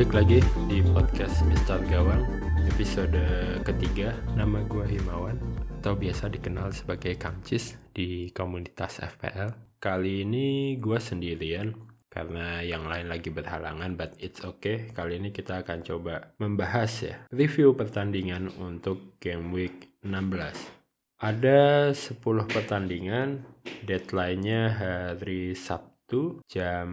Balik lagi di podcast Mister Gawang episode ketiga. Nama gue Himawan atau biasa dikenal sebagai Kamcis di komunitas FPL. Kali ini gue sendirian karena yang lain lagi berhalangan but it's okay. Kali ini kita akan coba membahas ya review pertandingan untuk game week 16. Ada 10 pertandingan, deadline-nya hari Sabtu jam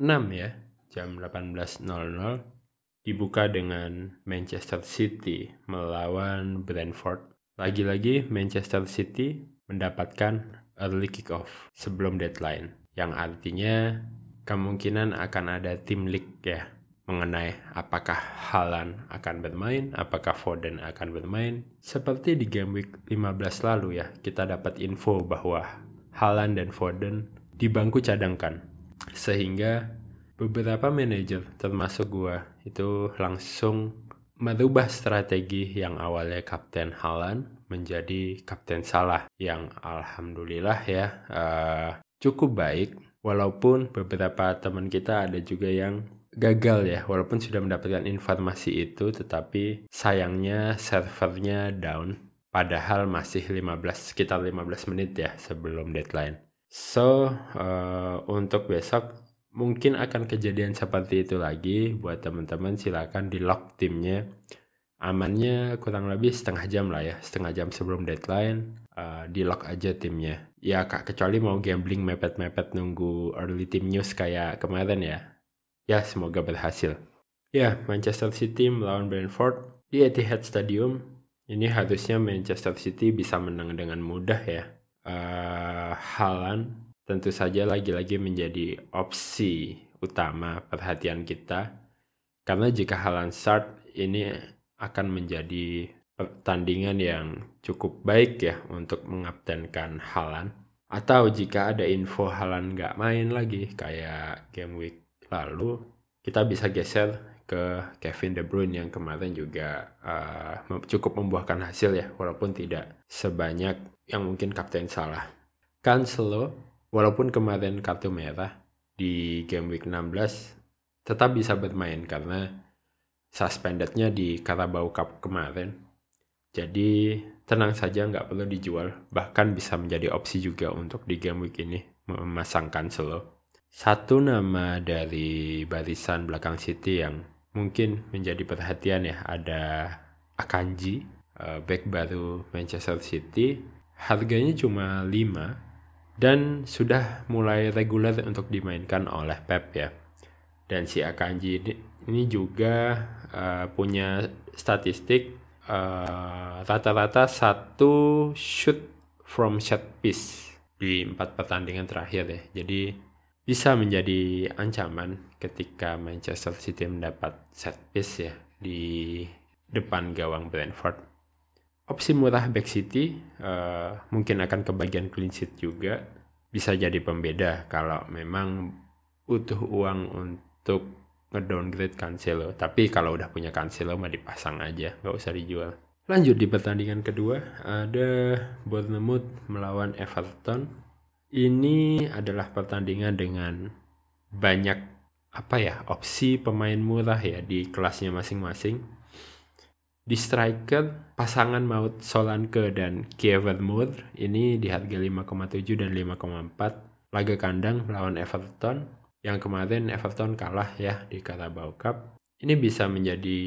6 ya, jam 18.00. Dibuka dengan Manchester City melawan Brentford. Lagi-lagi Manchester City mendapatkan early kick-off sebelum deadline. Yang artinya kemungkinan akan ada tim league ya mengenai apakah Halan akan bermain, apakah Foden akan bermain. Seperti di game week 15 lalu ya, kita dapat info bahwa Halan dan Foden di bangku cadangkan. Sehingga beberapa manajer termasuk gua itu langsung merubah strategi yang awalnya Kapten Halan menjadi Kapten Salah yang alhamdulillah ya uh, cukup baik walaupun beberapa teman kita ada juga yang gagal ya walaupun sudah mendapatkan informasi itu tetapi sayangnya servernya down padahal masih 15 sekitar 15 menit ya sebelum deadline. So uh, untuk besok mungkin akan kejadian seperti itu lagi buat teman-teman silakan di lock timnya amannya kurang lebih setengah jam lah ya setengah jam sebelum deadline uh, di lock aja timnya ya kak kecuali mau gambling mepet-mepet nunggu early team news kayak kemarin ya Ya, semoga berhasil. Ya, Manchester City melawan Brentford di Etihad Stadium. Ini harusnya Manchester City bisa menang dengan mudah ya. Uh, Haaland tentu saja lagi-lagi menjadi opsi utama perhatian kita. Karena jika Haaland start, ini akan menjadi pertandingan yang cukup baik ya untuk mengabtenkan Haaland. Atau jika ada info Haaland nggak main lagi kayak game week Lalu kita bisa geser ke Kevin De Bruyne yang kemarin juga uh, cukup membuahkan hasil ya walaupun tidak sebanyak yang mungkin kapten salah. Cancelo walaupun kemarin kartu merah di game week 16 tetap bisa bermain karena suspendednya di Carabao Cup kemarin. Jadi tenang saja nggak perlu dijual bahkan bisa menjadi opsi juga untuk di game week ini memasang Cancelo. Satu nama dari barisan belakang City yang mungkin menjadi perhatian ya ada Akanji, uh, back baru Manchester City. Harganya cuma 5 dan sudah mulai reguler untuk dimainkan oleh Pep ya. Dan si Akanji ini, juga uh, punya statistik eh, rata-rata uh, satu shoot from set piece di empat pertandingan terakhir ya. Jadi bisa menjadi ancaman ketika Manchester City mendapat set piece ya di depan gawang Brentford. Opsi murah back City uh, mungkin akan kebagian clean sheet juga bisa jadi pembeda kalau memang butuh uang untuk ngedowngrade Cancelo. Tapi kalau udah punya Cancelo mah dipasang aja, nggak usah dijual. Lanjut di pertandingan kedua ada Bournemouth melawan Everton ini adalah pertandingan dengan banyak apa ya opsi pemain murah ya di kelasnya masing-masing. Di striker pasangan maut Solanke dan Kevin Moore ini di harga 5,7 dan 5,4 laga kandang melawan Everton yang kemarin Everton kalah ya di Carabao Cup. Ini bisa menjadi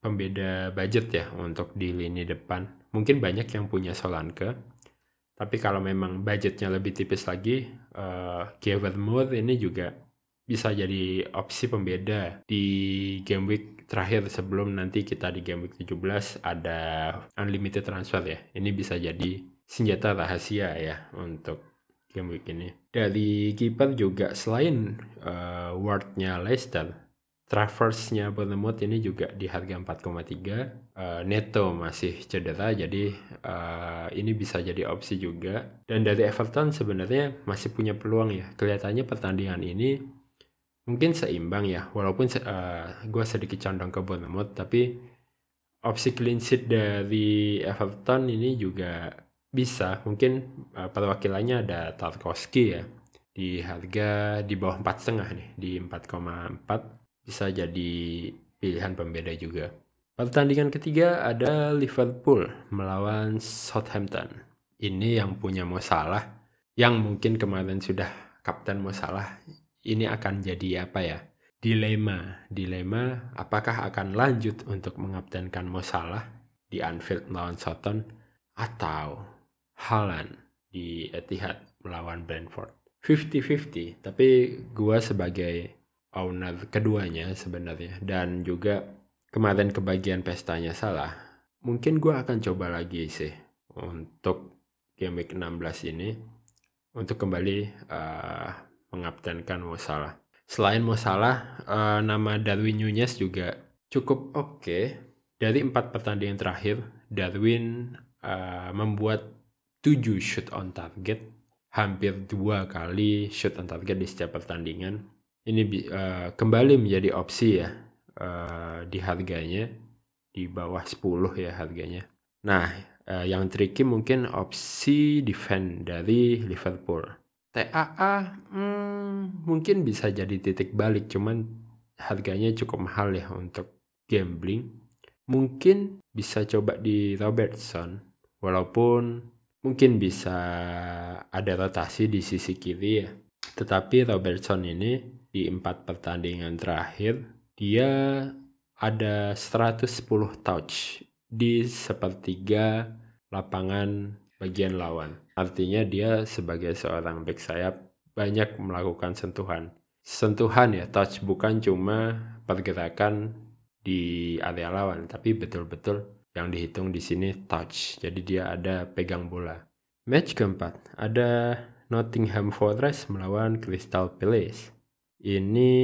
pembeda budget ya untuk di lini depan. Mungkin banyak yang punya Solanke tapi kalau memang budgetnya lebih tipis lagi, uh, Kevin Moore ini juga bisa jadi opsi pembeda di game week terakhir sebelum nanti kita di game week 17 ada unlimited transfer ya. Ini bisa jadi senjata rahasia ya untuk game week ini. Dari keeper juga selain uh, wardnya Leicester, Traversnya Bournemouth ini juga di harga 4,3 uh, Neto masih cedera jadi uh, ini bisa jadi opsi juga dan dari Everton sebenarnya masih punya peluang ya kelihatannya pertandingan ini mungkin seimbang ya walaupun uh, eh, gue sedikit condong ke Bournemouth tapi opsi clean sheet dari Everton ini juga bisa mungkin uh, perwakilannya ada Tarkowski ya di harga di bawah empat setengah nih di 4,4 bisa jadi pilihan pembeda juga. Pertandingan ketiga ada Liverpool melawan Southampton. Ini yang punya Mo Salah, yang mungkin kemarin sudah kapten Mo Salah. Ini akan jadi apa ya? Dilema, dilema apakah akan lanjut untuk mengaptenkan Mo Salah di Anfield melawan Southampton atau Haaland di Etihad melawan Brentford. 50-50, tapi gua sebagai owner keduanya sebenarnya dan juga kemarin kebagian pestanya salah mungkin gue akan coba lagi sih untuk game week 16 ini untuk kembali uh, mengabtenkan Mo Salah selain Mo Salah uh, nama Darwin Nunez juga cukup oke okay. dari empat pertandingan terakhir Darwin uh, membuat 7 shoot on target hampir dua kali shoot on target di setiap pertandingan ini uh, kembali menjadi opsi ya uh, di harganya di bawah 10 ya harganya. Nah, uh, yang tricky mungkin opsi defend dari Liverpool. TAA hmm, mungkin bisa jadi titik balik cuman harganya cukup mahal ya untuk gambling. Mungkin bisa coba di Robertson walaupun mungkin bisa ada rotasi di sisi kiri ya. Tetapi Robertson ini di empat pertandingan terakhir dia ada 110 touch di sepertiga lapangan bagian lawan. Artinya dia sebagai seorang back sayap banyak melakukan sentuhan. Sentuhan ya, touch bukan cuma pergerakan di area lawan, tapi betul-betul yang dihitung di sini touch. Jadi dia ada pegang bola. Match keempat ada Nottingham Forest melawan Crystal Palace. Ini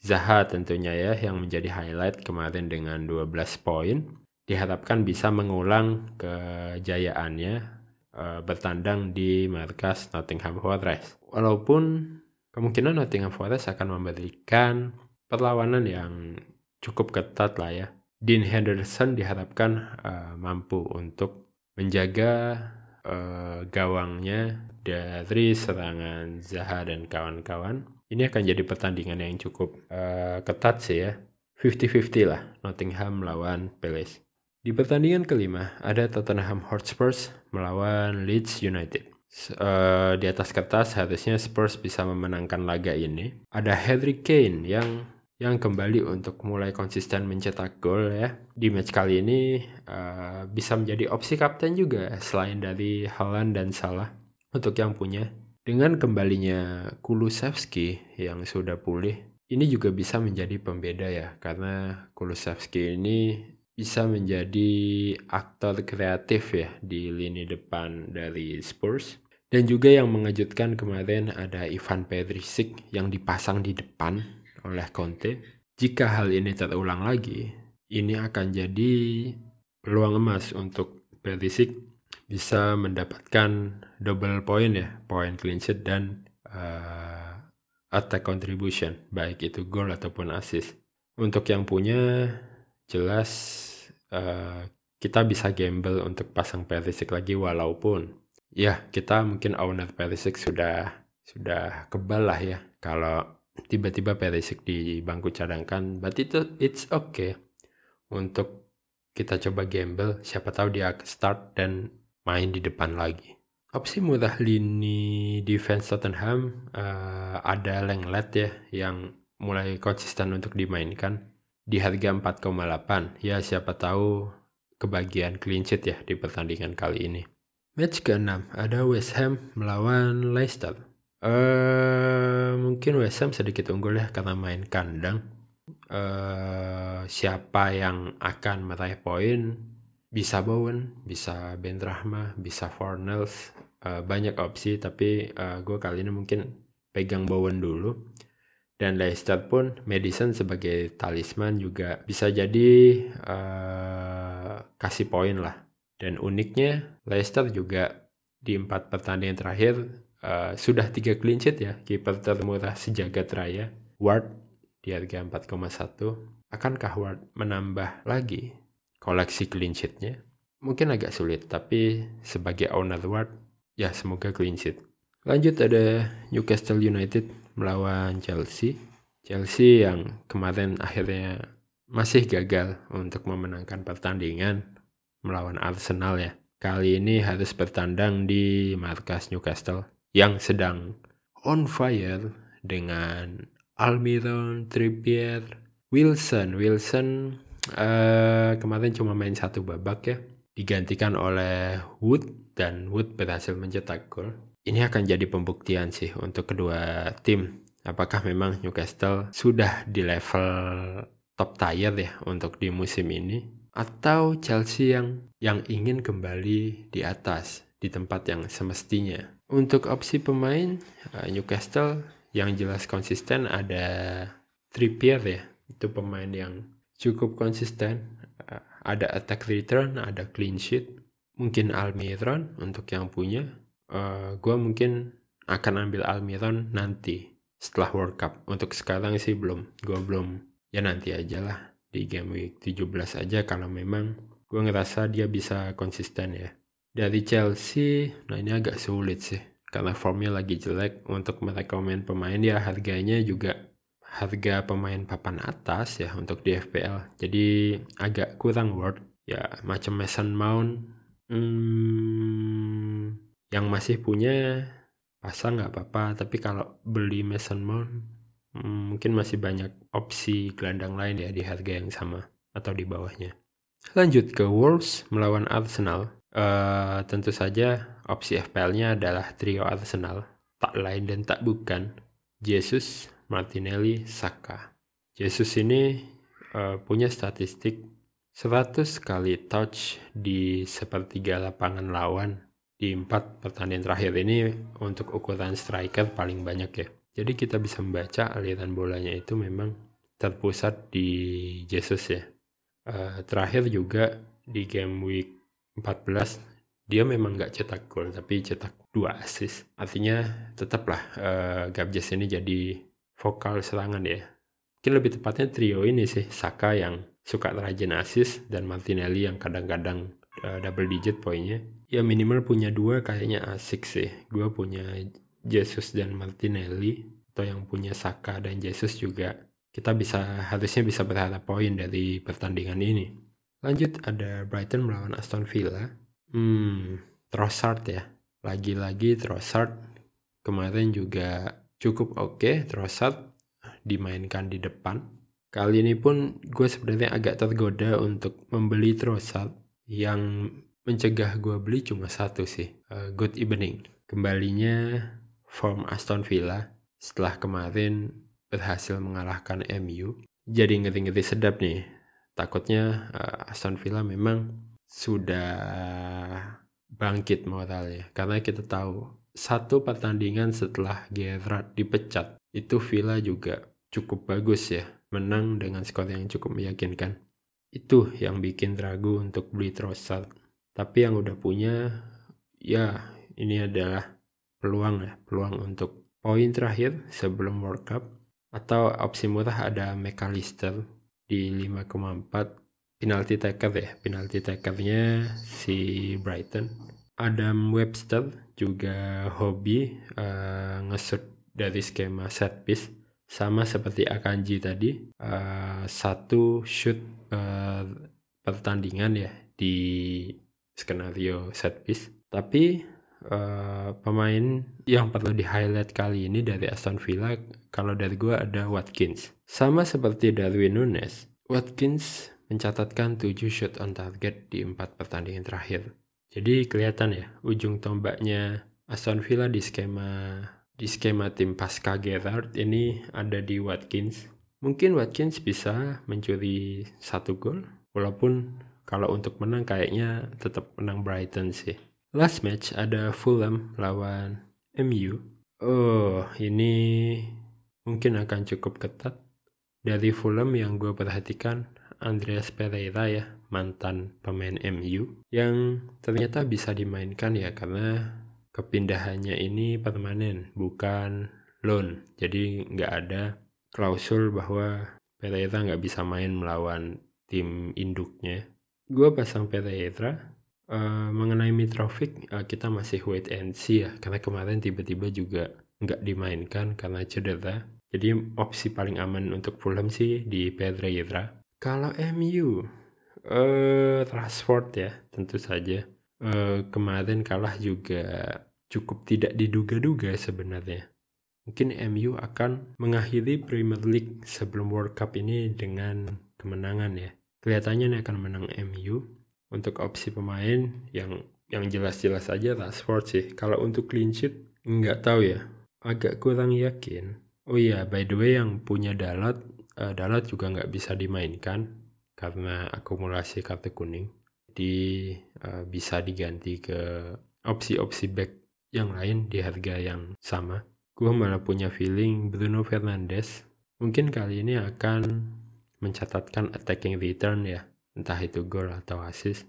Zaha tentunya ya yang menjadi highlight kemarin dengan 12 poin. Diharapkan bisa mengulang kejayaannya e, bertandang di markas Nottingham Forest. Walaupun kemungkinan Nottingham Forest akan memberikan perlawanan yang cukup ketat lah ya. Dean Henderson diharapkan e, mampu untuk menjaga e, gawangnya dari serangan Zaha dan kawan-kawan ini akan jadi pertandingan yang cukup uh, ketat sih ya. 50-50 lah Nottingham melawan Palace. Di pertandingan kelima ada Tottenham Hotspur melawan Leeds United. Uh, di atas kertas harusnya Spurs bisa memenangkan laga ini. Ada Harry Kane yang yang kembali untuk mulai konsisten mencetak gol ya. Di match kali ini uh, bisa menjadi opsi kapten juga selain dari Haaland dan Salah untuk yang punya. Dengan kembalinya Kulusevski yang sudah pulih, ini juga bisa menjadi pembeda ya, karena Kulusevski ini bisa menjadi aktor kreatif ya di lini depan dari Spurs. Dan juga yang mengejutkan kemarin ada Ivan Perisic yang dipasang di depan oleh Conte. Jika hal ini terulang lagi, ini akan jadi peluang emas untuk Perisic bisa mendapatkan double point ya, point clean sheet dan uh, attack contribution, baik itu goal ataupun assist. Untuk yang punya, jelas uh, kita bisa gamble untuk pasang Perisic lagi walaupun ya kita mungkin owner Perisic sudah sudah kebal lah ya. Kalau tiba-tiba Perisic di bangku cadangkan, but itu it's okay. Untuk kita coba gamble siapa tahu dia start dan main di depan lagi. Opsi murah lini defense Tottenham? Uh, ada Lenglet ya yang mulai konsisten untuk dimainkan di harga 4,8. Ya siapa tahu kebagian clean sheet ya di pertandingan kali ini. Match ke-6 ada West Ham melawan Leicester. Uh, mungkin West Ham sedikit unggul ya karena main kandang. Uh, siapa yang akan meraih poin bisa Bowen, bisa Ben Rahma, bisa Fornells, uh, banyak opsi tapi uh, eh, gue kali ini mungkin pegang Bowen dulu. Dan Leicester pun Madison sebagai talisman juga bisa jadi uh, kasih poin lah. Dan uniknya Leicester juga di empat pertandingan terakhir uh, sudah tiga clean sheet ya kiper termurah sejagat raya Ward di harga 4,1 akankah Ward menambah lagi koleksi clean sheet-nya mungkin agak sulit, tapi sebagai owner ward, ya semoga clean sheet. Lanjut ada Newcastle United melawan Chelsea. Chelsea yang kemarin akhirnya masih gagal untuk memenangkan pertandingan melawan Arsenal ya. Kali ini harus bertandang di markas Newcastle yang sedang on fire dengan Almiron, Trippier, Wilson. Wilson uh, kemarin cuma main satu babak ya. Digantikan oleh Wood dan Wood berhasil mencetak gol ini akan jadi pembuktian sih untuk kedua tim. Apakah memang Newcastle sudah di level top tier ya untuk di musim ini atau Chelsea yang yang ingin kembali di atas di tempat yang semestinya. Untuk opsi pemain eh, Newcastle yang jelas konsisten ada Trippier ya. Itu pemain yang cukup konsisten. Eh, ada attack return, ada clean sheet. Mungkin Almiron untuk yang punya uh, eh, gue mungkin akan ambil Almiron nanti setelah World Cup. Untuk sekarang sih belum, gue belum. Ya nanti aja lah di game week 17 aja kalau memang gue ngerasa dia bisa konsisten ya. Dari Chelsea, nah ini agak sulit sih. Karena formnya lagi jelek untuk merekomen pemain ya harganya juga harga pemain papan atas ya untuk di FPL. Jadi agak kurang worth ya macam Mason Mount. Hmm, yang masih punya pasang nggak apa-apa. Tapi kalau beli Mason Mount hmm, mungkin masih banyak opsi gelandang lain ya di harga yang sama atau di bawahnya. Lanjut ke Wolves melawan Arsenal. Uh, tentu saja opsi FPL-nya adalah trio Arsenal. Tak lain dan tak bukan Jesus Martinelli Saka. Jesus ini uh, punya statistik 100 kali touch di sepertiga lapangan lawan di empat pertandingan terakhir ini untuk ukuran striker paling banyak ya. Jadi kita bisa membaca aliran bolanya itu memang terpusat di Jesus ya. Uh, terakhir juga di game week 14 dia memang nggak cetak gol tapi cetak dua assist. Artinya tetaplah uh, Gabjes ini jadi vokal serangan ya. Mungkin lebih tepatnya trio ini sih Saka yang suka rajin assist dan Martinelli yang kadang-kadang uh, double digit poinnya ya minimal punya dua kayaknya asik sih. Gue punya Jesus dan Martinelli atau yang punya Saka dan Jesus juga. Kita bisa harusnya bisa berharap poin dari pertandingan ini. Lanjut ada Brighton melawan Aston Villa. Hmm Trossard ya. Lagi-lagi Trossard. Kemarin juga cukup oke okay, Trossard dimainkan di depan. Kali ini pun gue sebenarnya agak tergoda untuk membeli Trossard yang mencegah gue beli cuma satu sih, uh, good evening. Kembalinya form Aston Villa setelah kemarin berhasil mengalahkan MU. Jadi ngeri-ngeri sedap nih. Takutnya uh, Aston Villa memang sudah bangkit moralnya. Karena kita tahu satu pertandingan setelah Gerrard dipecat, itu Villa juga cukup bagus ya. Menang dengan skor yang cukup meyakinkan. Itu yang bikin ragu untuk beli Trossard tapi yang udah punya ya ini adalah peluang ya peluang untuk poin terakhir sebelum World Cup. Atau opsi murah ada McAllister di 5,4 penalti taker ya penalti takernya si Brighton. Adam Webster juga hobi uh, ngesut dari skema set piece. Sama seperti Akanji tadi uh, satu shoot uh, pertandingan ya di skenario set piece. Tapi uh, pemain yang perlu di highlight kali ini dari Aston Villa kalau dari gue ada Watkins. Sama seperti Darwin Nunes, Watkins mencatatkan 7 shot on target di 4 pertandingan terakhir. Jadi kelihatan ya ujung tombaknya Aston Villa di skema di skema tim pasca Gerrard ini ada di Watkins. Mungkin Watkins bisa mencuri satu gol walaupun kalau untuk menang kayaknya tetap menang Brighton sih. Last match ada Fulham lawan MU. Oh, ini mungkin akan cukup ketat. Dari Fulham yang gue perhatikan, Andreas Pereira ya, mantan pemain MU, yang ternyata bisa dimainkan ya karena kepindahannya ini permanen, bukan loan. Jadi nggak ada klausul bahwa Pereira nggak bisa main melawan tim induknya gue pasang Pereira Uh, mengenai Mitrovic, uh, kita masih wait and see ya, karena kemarin tiba-tiba juga nggak dimainkan karena cedera. Jadi opsi paling aman untuk Fulham sih di Pedreira. Kalau MU, uh, Rashford ya, tentu saja. Uh, kemarin kalah juga cukup tidak diduga-duga sebenarnya. Mungkin MU akan mengakhiri Premier League sebelum World Cup ini dengan kemenangan ya. Kelihatannya ini akan menang MU untuk opsi pemain yang yang jelas-jelas aja Rashford sih. Kalau untuk clean sheet nggak tahu ya, agak kurang yakin. Oh iya, by the way yang punya Dalat, uh, Dalat juga nggak bisa dimainkan karena akumulasi kartu kuning. Jadi uh, bisa diganti ke opsi-opsi back yang lain di harga yang sama. Gue malah punya feeling Bruno Fernandes mungkin kali ini akan mencatatkan attacking return ya entah itu gol atau assist.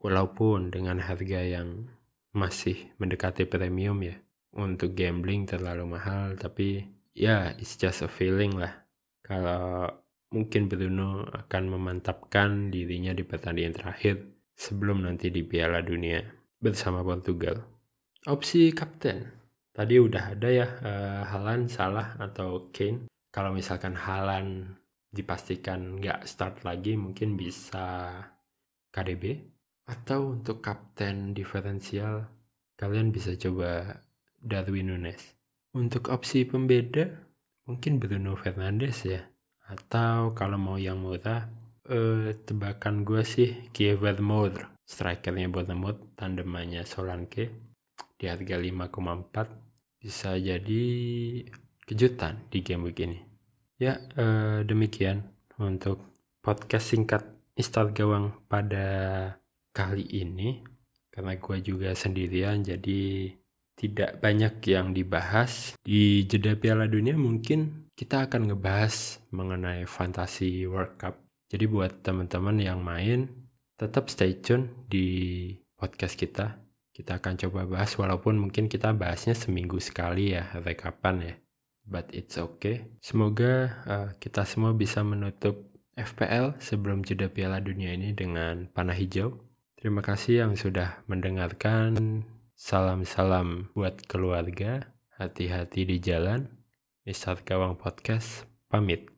Walaupun dengan harga yang masih mendekati premium ya. Untuk gambling terlalu mahal, tapi ya it's just a feeling lah. Kalau mungkin Bruno akan memantapkan dirinya di pertandingan terakhir sebelum nanti di Piala Dunia bersama Portugal. Opsi kapten. Tadi udah ada ya uh, Halan, Salah atau Kane. Kalau misalkan Halan dipastikan nggak start lagi mungkin bisa KDB atau untuk kapten diferensial kalian bisa coba Darwin Nunes. Untuk opsi pembeda mungkin Bruno Fernandes ya. Atau kalau mau yang murah eh, tebakan gue sih Kiever Moore strikernya Bournemouth tandemannya Solanke di harga 5,4 bisa jadi kejutan di game week ini Ya, eh, demikian untuk podcast singkat Istal Gawang pada kali ini. Karena gue juga sendirian, jadi tidak banyak yang dibahas. Di jeda Piala Dunia mungkin kita akan ngebahas mengenai fantasi World Cup. Jadi buat teman-teman yang main, tetap stay tune di podcast kita. Kita akan coba bahas walaupun mungkin kita bahasnya seminggu sekali ya, rekapan ya but it's okay. Semoga uh, kita semua bisa menutup FPL sebelum jeda Piala Dunia ini dengan panah hijau. Terima kasih yang sudah mendengarkan. Salam-salam buat keluarga. Hati-hati di jalan. Misal Gawang Podcast pamit.